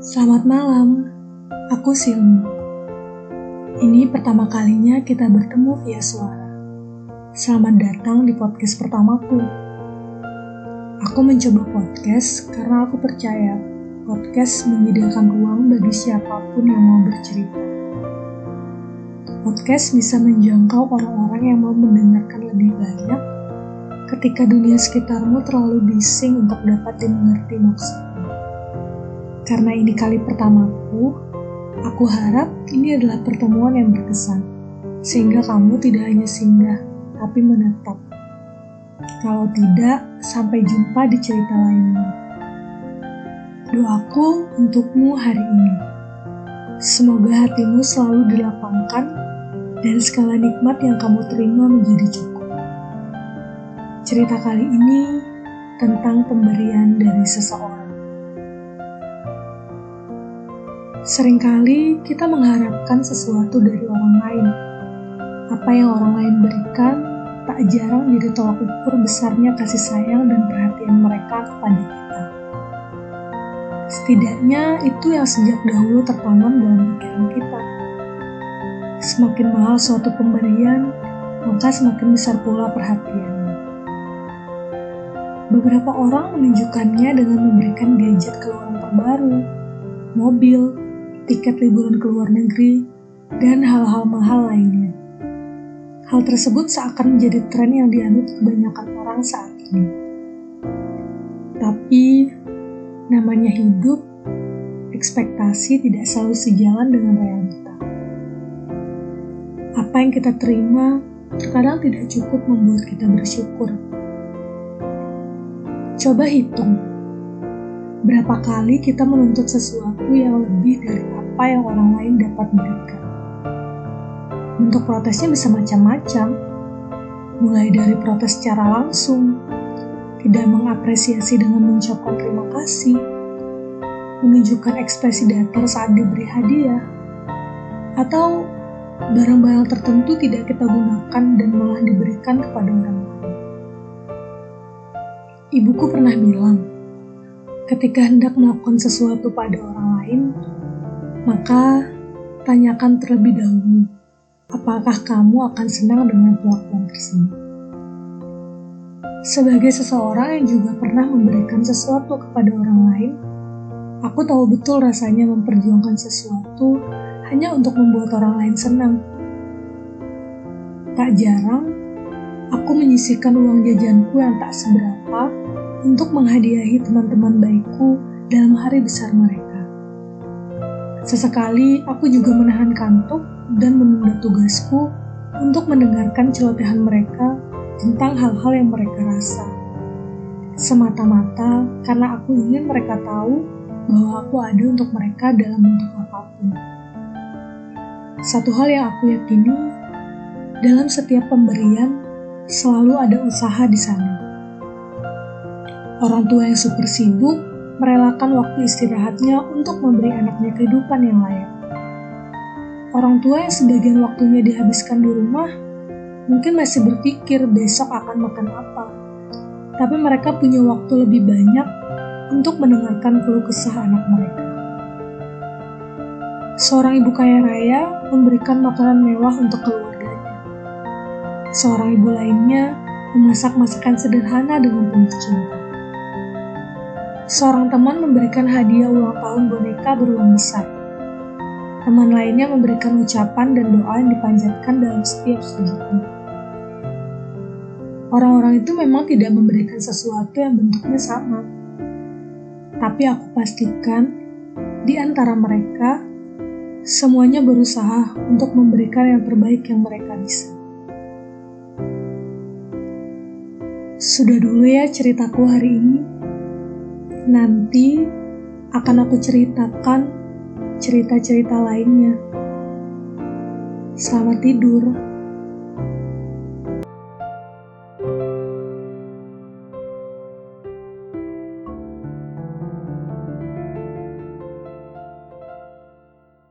Selamat malam, aku Silmi. Ini pertama kalinya kita bertemu via suara. Selamat datang di podcast pertamaku. Aku mencoba podcast karena aku percaya podcast menyediakan ruang bagi siapa pun yang mau bercerita. Podcast bisa menjangkau orang-orang yang mau mendengarkan lebih banyak ketika dunia sekitarmu terlalu bising untuk dapat dimengerti maksudmu. Karena ini kali pertamaku, aku harap ini adalah pertemuan yang berkesan, sehingga kamu tidak hanya singgah, tapi menetap. Kalau tidak, sampai jumpa di cerita lainnya. Doaku untukmu hari ini. Semoga hatimu selalu dilapangkan dan segala nikmat yang kamu terima menjadi cukup. Cerita kali ini tentang pemberian dari seseorang. Seringkali kita mengharapkan sesuatu dari orang lain. Apa yang orang lain berikan tak jarang jadi tolak ukur besarnya kasih sayang dan perhatian mereka kepada kita. Setidaknya itu yang sejak dahulu tertanam dalam pikiran kita. Semakin mahal suatu pemberian, maka semakin besar pula perhatian. Beberapa orang menunjukkannya dengan memberikan gadget keluaran terbaru, mobil, tiket liburan ke luar negeri, dan hal-hal mahal lainnya. Hal tersebut seakan menjadi tren yang dianut kebanyakan orang saat ini. Tapi, namanya hidup, ekspektasi tidak selalu sejalan dengan realita. Apa yang kita terima terkadang tidak cukup membuat kita bersyukur Coba hitung, berapa kali kita menuntut sesuatu yang lebih dari yang orang lain dapat berikan. Bentuk protesnya bisa macam-macam, mulai dari protes secara langsung, tidak mengapresiasi dengan mengucapkan terima kasih, menunjukkan ekspresi datar saat diberi hadiah, atau barang-barang tertentu tidak kita gunakan dan malah diberikan kepada orang lain. Ibuku pernah bilang, ketika hendak melakukan sesuatu pada orang lain, maka tanyakan terlebih dahulu, apakah kamu akan senang dengan perlakuan tersebut. Sebagai seseorang yang juga pernah memberikan sesuatu kepada orang lain, aku tahu betul rasanya memperjuangkan sesuatu hanya untuk membuat orang lain senang. Tak jarang, aku menyisihkan uang jajanku yang tak seberapa untuk menghadiahi teman-teman baikku dalam hari besar mereka. Sesekali aku juga menahan kantuk dan menunda tugasku untuk mendengarkan celotehan mereka tentang hal-hal yang mereka rasa. Semata-mata karena aku ingin mereka tahu bahwa aku ada untuk mereka dalam bentuk apa pun. Satu hal yang aku yakini, dalam setiap pemberian selalu ada usaha di sana. Orang tua yang super sibuk merelakan waktu istirahatnya untuk memberi anaknya kehidupan yang layak. Orang tua yang sebagian waktunya dihabiskan di rumah mungkin masih berpikir besok akan makan apa. Tapi mereka punya waktu lebih banyak untuk mendengarkan keluh kesah anak mereka. Seorang ibu kaya raya memberikan makanan mewah untuk keluarga Seorang ibu lainnya memasak masakan sederhana dengan penuh cinta. Seorang teman memberikan hadiah ulang tahun boneka beruang besar. Teman lainnya memberikan ucapan dan doa yang dipanjatkan dalam setiap sujudnya. Orang-orang itu memang tidak memberikan sesuatu yang bentuknya sama. Tapi aku pastikan di antara mereka semuanya berusaha untuk memberikan yang terbaik yang mereka bisa. Sudah dulu ya ceritaku hari ini. Nanti akan aku ceritakan cerita-cerita lainnya. Selamat tidur.